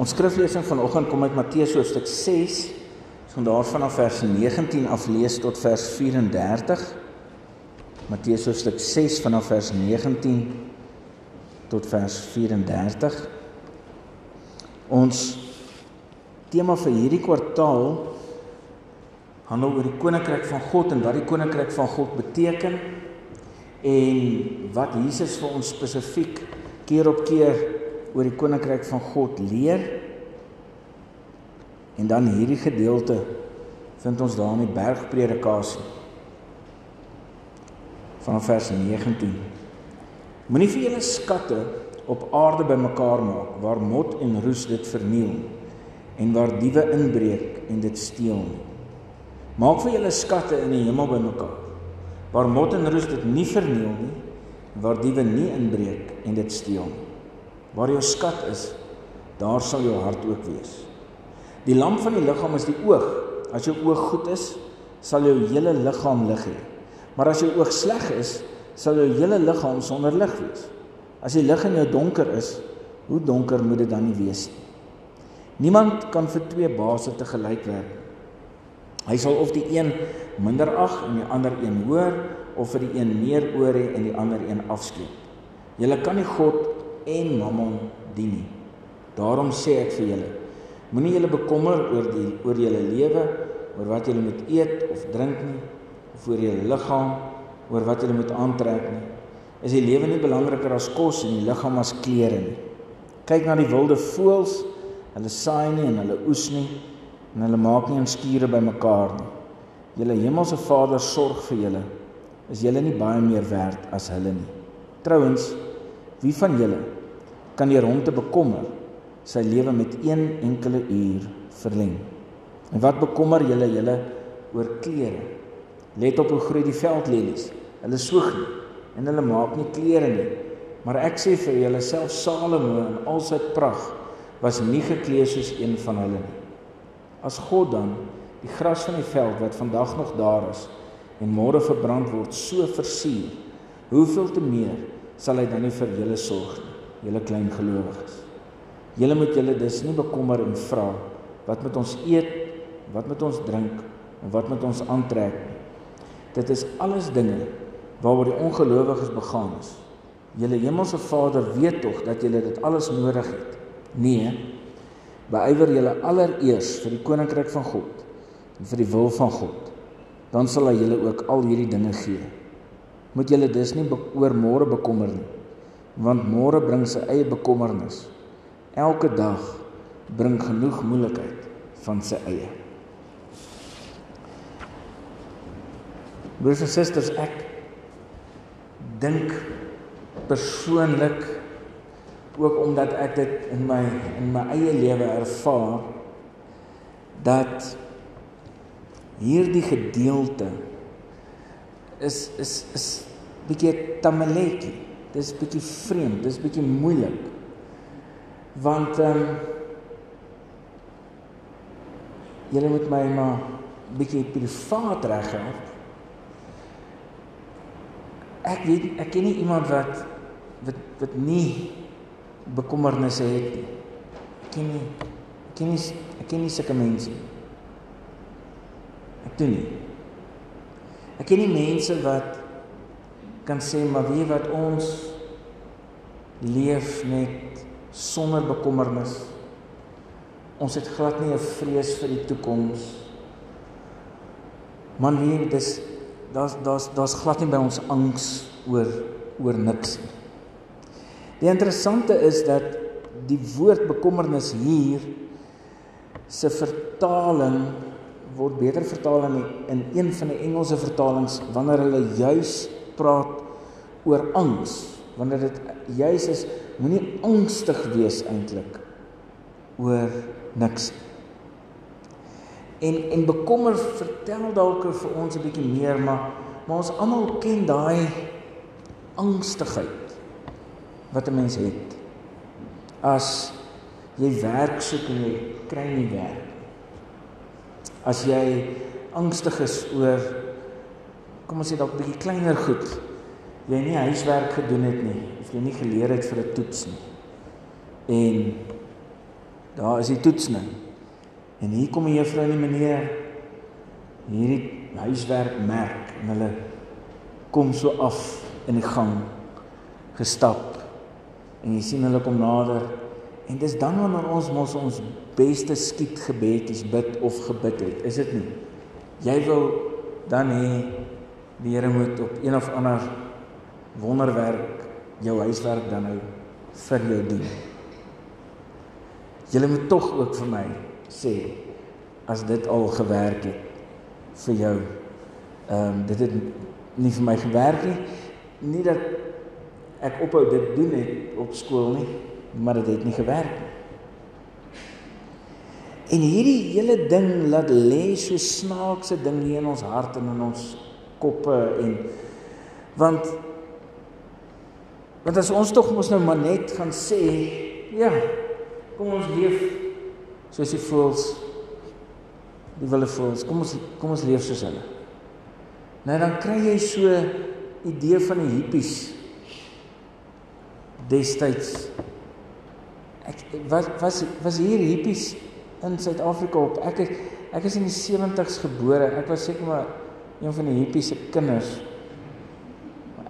Ons skriflesing vanoggend kom uit Matteus hoofstuk 6. Ons gaan daarvan af vers 19 af lees tot vers 34. Matteus hoofstuk 6 vanaf vers 19 tot vers 34. Ons tema vir hierdie kwartaal handel oor die koninkryk van God en wat die koninkryk van God beteken en wat Jesus vir ons spesifiek keer op keer oor die koninkryk van God leer. En dan hierdie gedeelte vind ons daar in die bergpredikasie van vers 19. Moenie vir julle skatte op aarde bymekaar maak waar mot en roes dit verniel en waar diewe inbreek en dit steel nie. Maak vir julle skatte in die hemel bymekaar waar mot en roes dit nie verniel nie waar diewe nie inbreek en dit steel nie. Waar jou skat is, daar sal jou hart ook wees. Die lamp van die liggaam is die oog. As jou oog goed is, sal jou hele liggaam lig hê. Maar as jou oog sleg is, sal jou hele liggaam sonder lig wees. As die lig in jou donker is, hoe donker moet dit dan nie wees nie? Niemand kan vir twee baase te gelyk werk. Hy sal of die een minder ag en die ander een hoër of vir die een meer oor hê en die ander een afskeep. Jy kan nie God en Mammon dien nie. Daarom sê ek vir julle, moenie julle bekommer oor die oor julle lewe, oor wat julle moet eet of drink nie, of oor julle liggaam, oor wat julle moet aantrek nie. Is die lewe nie belangriker as kos en die liggaam as klere nie? Kyk na die wilde voëls, hulle saai nie en hulle oes nie en hulle maak nie 'n skure bymekaar nie. Julle hemelse Vader sorg vir julle. Is julle nie baie meer werd as hulle nie? Trouwens, wie van julle kan deur hom te bekommer sy lewe met een enkele uur verleng. En wat bekommer julle julle oor klere? Let op hoe groei die veldlelies. Hulle soeg nie en hulle maak nie klere nie. Maar ek sê vir julle self Salomo in al sy pragt was nie geklee soos een van hulle nie. As God dan die gras van die veld wat vandag nog daar is en môre verbrand word so versier, hoeveel te meer sal hy dan nie vir julle sorg nie? julle klein gelowiges. Julle moet julle dus nie bekommer en vra wat moet ons eet, wat moet ons drink en wat moet ons aantrek nie. Dit is alles dinge waaroor die ongelowiges begaan is. Julle hemelse Vader weet tog dat julle dit alles nodig het. Nee. Beywer julle allereers vir die koninkryk van God en vir die wil van God. Dan sal hy julle ook al hierdie dinge gee. Moet julle dus nie oor môre bekommer nie want môre bring sy eie bekommernis. Elke dag bring genoeg moeilikheid van sy eie. Broers en susters, ek dink persoonlik ook omdat ek dit in my in my eie lewe ervaar dat hierdie gedeelte is is is bietjie tamaletjie Dis bietjie vreemd, dis bietjie moeilik. Want ehm um, julle moet my maar bietjie privaat reghelp. Ek weet ek ken nie iemand wat wat wat nie bekommernisse het nie. Ek ken nie ek ken nie ek ken nie sulke mense. Ek doen nie. Ek ken nie mense wat kan sê maar wie wat ons leef net sonder bekommernis. Ons het glad nie 'n vrees vir die toekoms. Man, wie dis daar's daar's daar's glad nie by ons angs oor oor niks nie. Die interessante is dat die woord bekommernis hier se vertaling word beter vertaal in in een van die Engelse vertalings wanneer hulle juis praat oor angs wanneer dit juis is moenie angstig wees eintlik oor niks. En en bekommer vertel dalk vir ons 'n bietjie meer maar maar ons almal ken daai angstigheid wat 'n mens het. As jy werk soek en jy kry nie werk as jy angstig is oor kom ons sê dalk 'n bietjie kleiner goed. Jy nie huiswerk gedoen het nie of jy nie geleer het vir 'n toets nie. En Daar is die toets nou. En hier kom die juffrou en die meneer hierdie huiswerk merk en hulle kom so af in die gang gestap. En jy sien hulle kom nader en dis dan wanneer ons mos ons beste skiet gebedjies bid of gebid het. Is dit nie? Jy wil dan hê die Here moet op een of ander wonderwerk jou huiswerk dan nou vir jou doen. Julle moet tog ook vir my sê as dit al gewerk het vir jou. Ehm um, dit het nie vir my gewerk nie. Nie dat ek ophou dit doen het op skool nie, maar dit het nie gewerk nie. En hierdie hele ding laat lê so snaakse ding hier in ons hart en in ons koppe en want want as ons tog mos nou maar net gaan sê ja kom ons leef soos die voëls die wilde voëls kom ons kom ons leef soos hulle nou dan kry jy so idee van die hippies destyds ek was was was hier hippies in Suid-Afrika op ek is, ek is in die 70's gebore ek was seker maar een van die hippies se kinders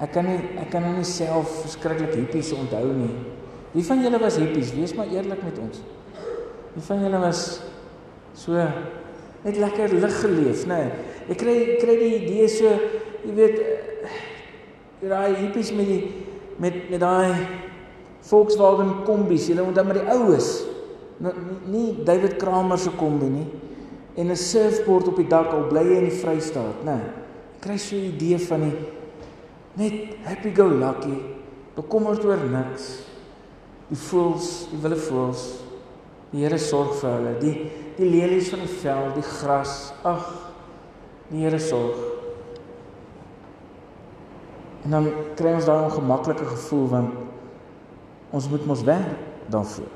ek kan nie ek kan nie self verskriklik hippies onthou nie Wie van julle was hippies? Wees maar eerlik met ons. Wie van julle was so net lekker lig geleef, nê? Nee, ek kry kry die idee so, jy weet, daai hippies met die met met daai Volkswagen kombies, julle onthou maar die oues. Nie David Kramer se kombi nie en 'n surfboard op die dak al bly hy in die Vrystaat, ek kry so 'n idee van die net happy go lucky, bekommerd oor niks die voëls, die wilde voëls. Die Here sorg vir hulle. Die die lelies van die veld, die gras. Ag, die Here sorg. En dan kry ons daai ongemaklike gevoel want ons moet mos werk daarvoor.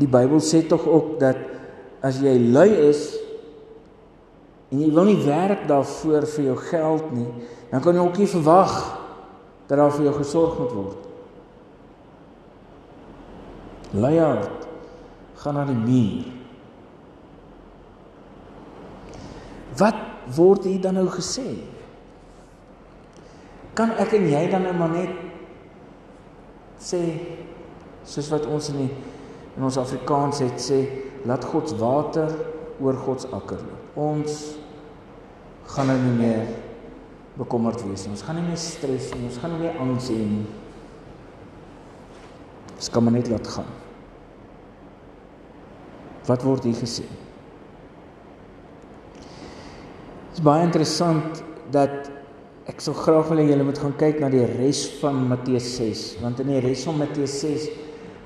Die Bybel sê tog ook dat as jy lui is en jy wil nie werk daarvoor vir jou geld nie, dan kan jy ook nie verwag dat daar vir jou gesorg moet word. Luiheid gaan na die muur. Wat word hier dan nou gesê? Kan ek en jy dan nou maar net sê soos wat ons in die in ons Afrikaans het sê laat God se water oor God se akker loop. Ons gaan nou nie meer bekommerd wees nie. Ons gaan nie meer stres nie. Ons gaan nie meer angs hê nie. Ons kan maar net laat gaan. Wat word hier gesê? Dit is baie interessant dat ek so graag wil hê julle moet gaan kyk na die res van Matteus 6, want in die res van Matteus 6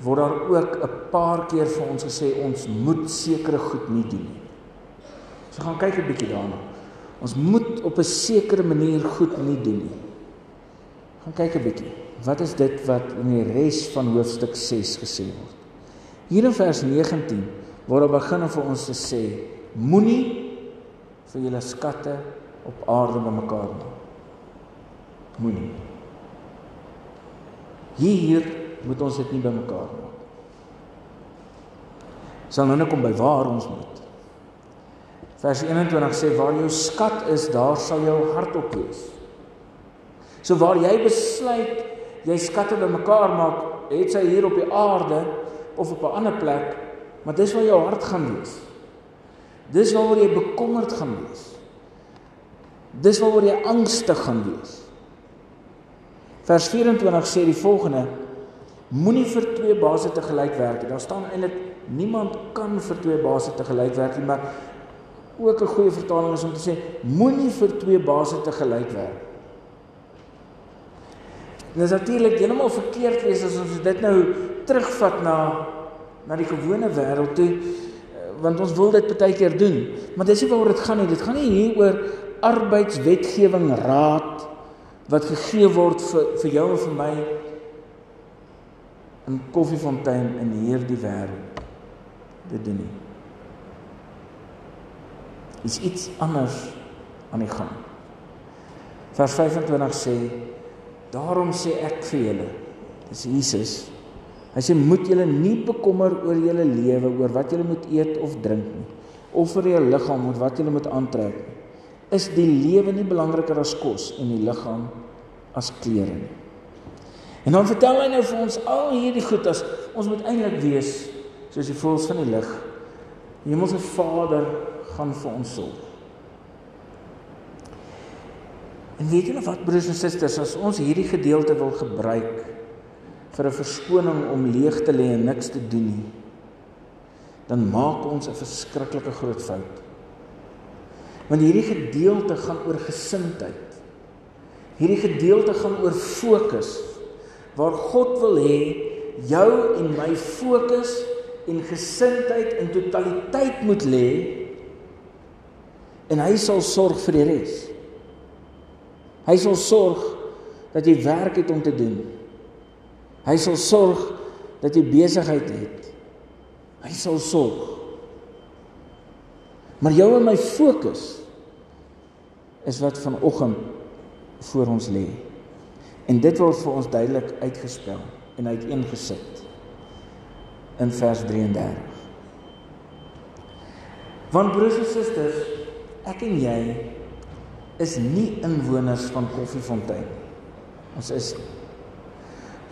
word daar ook 'n paar keer vir ons gesê ons moet sekere goed nie doen nie. So gaan kyk 'n bietjie daarna. Ons moet op 'n sekere manier goed nie doen nie. Gaan kyk 'n bietjie. Wat is dit wat in die res van hoofstuk 6 gesê word? Hier in vers 19 waar hy begin om vir ons te sê moenie vir julle skatte op aarde bymekaar maak moenie hier moet ons dit nie bymekaar maak sal nou net kom by waar ons moet vers 21 sê waar jou skat is daar sal jou hart op wees so waar jy besluit jy skatte bymekaar maak het sy hier op die aarde of op 'n ander plek Maar dis waar jou hart gaan wees. Dis waaroor jy bekommerd gaan wees. Dis waaroor jy angstig gaan wees. Vers 24 sê die volgende: Moenie vir twee baase te gelyk werk nie. Daar staan eintlik niemand kan vir twee baase te gelyk werk nie, maar ook 'n goeie vertaling is om te sê moenie vir twee baase te gelyk werk. Dit is natuurlik heeltemal verkeerd wees as ons dit nou terugvat na na die gewone wêreld toe eh, want ons wil dit baie keer doen. Maar dis nie waaroor dit gaan nie. Dit gaan nie hier oor arbeidswetgewing raad wat gegee word vir vir jou en vir my in Koffiefontein in hierdie wêreld. Dit doen nie. Is iets anders aan die gang. Vers 25 sê: Daarom sê ek vir julle, dis Jesus Hy sê moet julle nie bekommer oor julle lewe, oor wat julle moet eet of drink nie, of vir julle liggaam moet wat julle moet aantrek nie. Is die lewe nie belangriker as kos en die liggaam as klere nie? En dan vertel hy nou vir ons al hierdie goed as ons moet eintlik wees soos die voëls van die lug. Hemelse Vader gaan vir ons sorg. En weet julle wat broers en susters, as ons hierdie gedeelte wil gebruik vir 'n verskoning om leeg te lê en niks te doen nie, dan maak ons 'n verskriklike groot fout. Want hierdie gedeelte gaan oor gesindheid. Hierdie gedeelte gaan oor fokus waar God wil hê jou en my fokus en gesindheid in totaliteit moet lê en hy sal sorg vir die res. Hy sal sorg dat jy werk het om te doen. Hy sal sorg dat jy besigheid het. Hy sal sorg. Maar jou en my fokus is wat vanoggend voor ons lê. En dit word vir ons duidelik uitgespel en uiteengesit in vers 33. Want broers en susters, ek en jy is nie inwoners van Koffiefontein. Ons is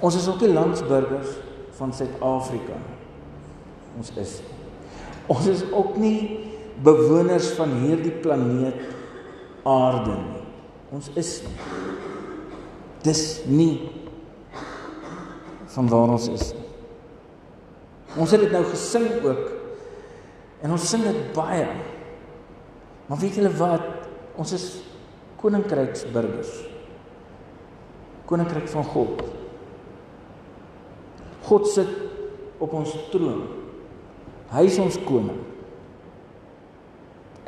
Ons is ook nie landsburgers van Suid-Afrika. Ons is Ons is ook nie bewoners van hierdie planeet Aarde nie. Ons is nie. Dis nie van waar ons is nie. Ons het dit nou gesing ook en ons sing dit baie. Maar weet julle wat? Ons is koninkryksburgers. Koninkryk van God. God sit op ons troon. Hy is ons koning.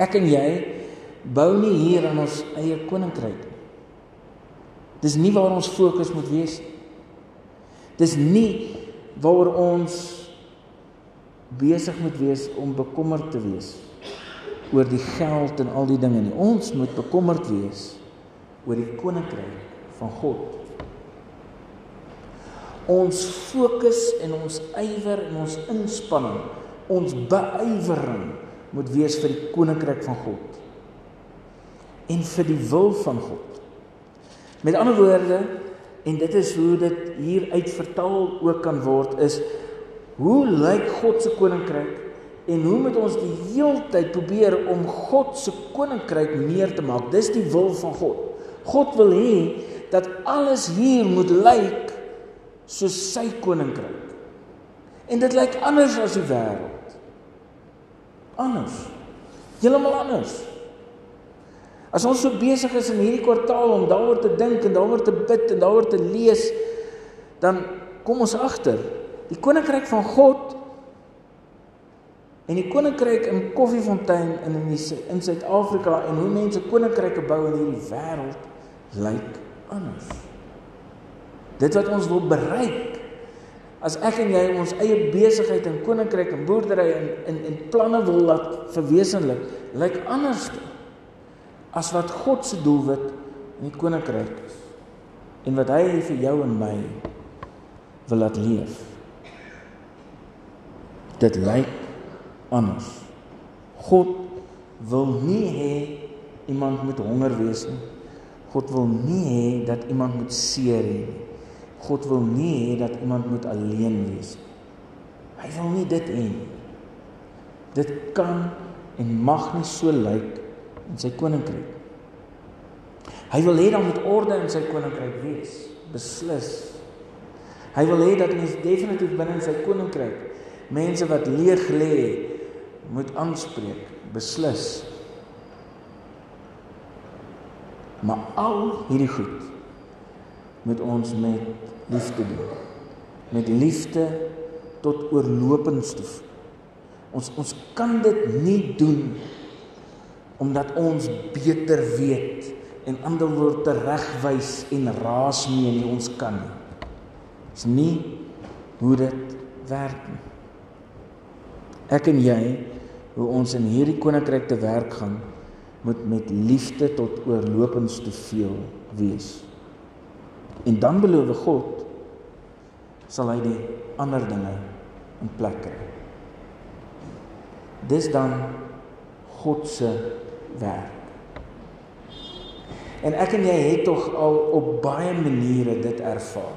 Ek en jy bou nie hier aan ons eie koninkryk nie. Dis nie waar ons fokus moet wees nie. Dis nie waar ons besig moet wees om bekommerd te wees oor die geld en al die dinge nie. Ons moet bekommerd wees oor die koninkryk van God. Ons fokus en ons ywer en ons inspanning, ons beyewering moet wees vir die koninkryk van God en vir die wil van God. Met ander woorde, en dit is hoe dit hier uit vertaal ook kan word is hoe lyk God se koninkryk En hoe moet ons die heeltyd probeer om God se koninkryk meer te maak? Dis die wil van God. God wil hê dat alles hier moet lyk soos sy koninkryk. En dit lyk anders as die wêreld. Anders. Heeltemal anders. As ons so besig is in hierdie kwartaal om daaroor te dink en daaroor te bid en daaroor te lees, dan kom ons agter, die koninkryk van God En die koninkryk in Koffiefontein in in in Suid-Afrika en hoe mense koninkryke bou in hierdie wêreld lyk anders. Dit wat ons wil bereik as ek en jy ons eie besigheid en koninkryk en boerdery en in en planne wil laat verwesenlik, lyk anders as wat God se doelwit in die koninkryk is. En wat hy vir jou en my wil laat leef. Dit lyk anders. God wil nie hê iemand moet honger wees nie. God wil nie hê dat iemand moet seer hê nie. God wil nie hê dat iemand moet alleen wees nie. Hy wil nie dit hê nie. Dit kan en mag nie so lyk in sy koninkryk. Hy wil hê dan moet orde in sy koninkryk wees, beslis. Hy wil hê dat mens definitief binne in sy koninkryk mense wat leeg lê moet aanspreek, beslis. Maar al hierdie goed moet ons met liefde doen. Met liefde tot oorlopends toe. Ons ons kan dit nie doen omdat ons beter weet en ander word teregwys en raas mee nie ons kan nie. Dis nie hoe dit werk nie. Ek en jy hoe ons in hierdie koninkryk te werk gaan moet met liefde tot oorlopends te veel wees. En dan beloof God sal hy die ander dinge in plek kry. Dis dan God se werk. En ek en jy het tog al op baie maniere dit ervaar.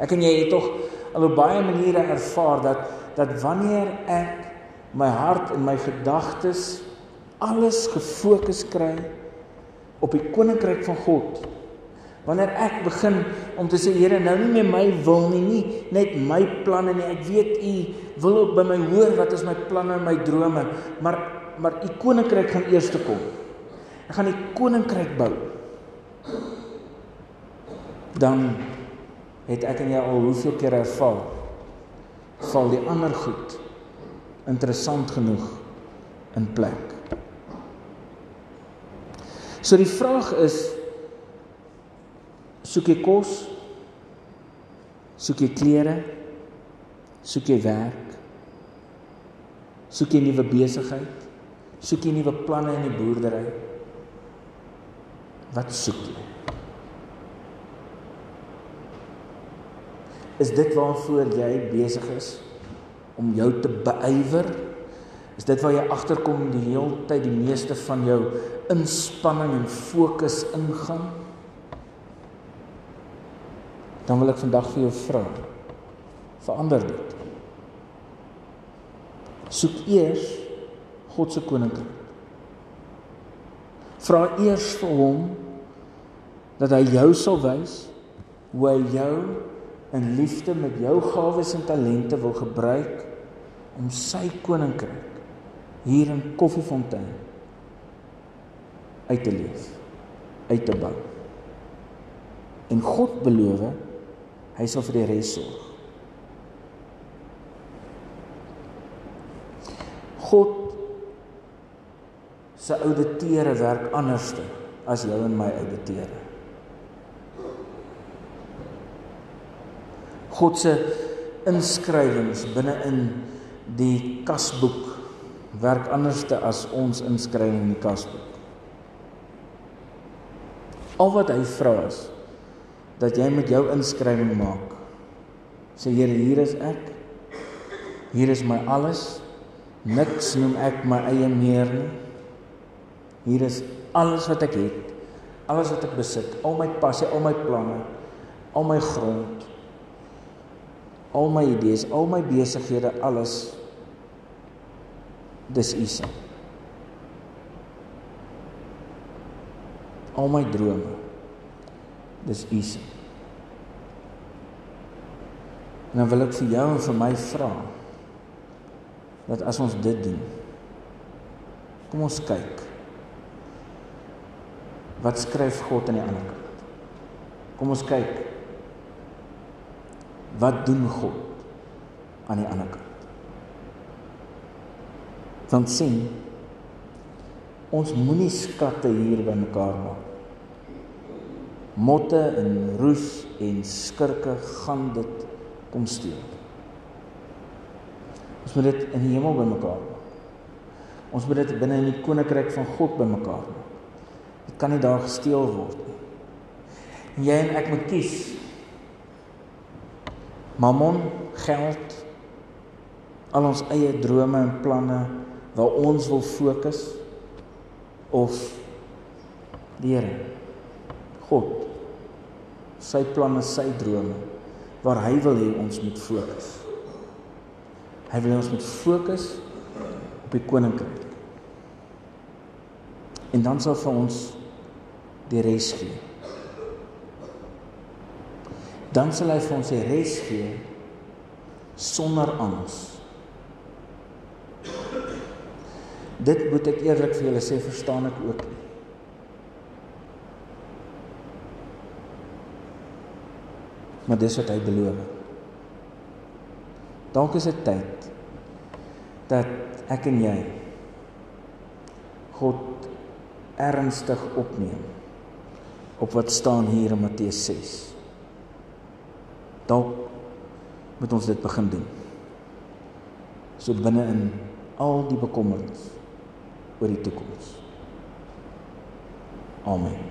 Ek en jy het tog al op baie maniere ervaar dat dat wanneer ek my hart en my gedagtes alles gefokus kry op die koninkryk van God. Wanneer ek begin om te sê Here, nou nie meer my wil nie, nie net my planne nie. Ek weet U wil ook by my hoor wat is my planne en my drome, maar maar U koninkryk gaan eers te kom. Ek gaan die koninkryk bou. Dan het ek en jy al hoeveel keer ervaar val die ander goed interessant genoeg in plek. So die vraag is soek jy kos? Soek jy klere? Soek jy werk? Soek jy nuwe besigheid? Soek jy nuwe planne in die boerdery? Wat soek jy? Is dit waarvoor jy besig is om jou te beywer? Is dit waar jy agterkom die hele tyd die meeste van jou inspanning en fokus ingaan? Dan wil ek vandag vir jou vra. Verander dit. Soek eers God se koninkryk. Vra eers vir hom dat hy jou sal wys hoe hy jou in liefde met jou gawes en talente wil gebruik om sy koninkryk hier in Koffiefontein uit te leef, uit te bou. En God beloof, hy sal vir die res sorg. God se ouditeure werk anderste as jou en my ouditeure. God se inskrywings binne in die kasboek werk anderste as ons inskrywing in die kasboek. Al wat hy vra is dat jy met jou inskrywing maak. Sê Here, hier is ek. Hier is my alles. Niks noem ek my eie meer nie. Hier is alles wat ek het. Alles wat ek besit, al my passie, al my planne, al my grond, al my idees, al my besighede, alles dis u se. Al my drome dis u se. En dan wil ek vir jou en vir my vra dat as ons dit doen kom ons kyk wat skryf God aan die ander kant. Kom ons kyk wat doen God aan die ander kant want sien ons moenie skatte hier bymekaar maak. Motte en roes en skurke gaan dit kom steel. Ons moet dit in die hemel bymekaar maak. Ons moet dit binne in die koninkryk van God bymekaar maak. Dit kan nie daar gesteel word nie. En jy en ek moet kies. Mammon, geld, al ons eie drome en planne waar ons wil fokus of die Here God sy planne, sy drome waar hy wil hê ons moet fokus. Hy wil hê ons moet fokus op die koninkryk. En dan sal vir ons die res gee. Dan sal hy vir ons die res gee sonder angs. Dit moet ek eerlik vir julle sê, verstaan ek ook nie. Maar dis wat hy beloof. Dalk is dit tyd dat ek en jy God ernstig opneem op wat staan hier in Matteus 6. Dalk moet ons dit begin doen. So binne in al die bekommernis oor die toekoms. Amen.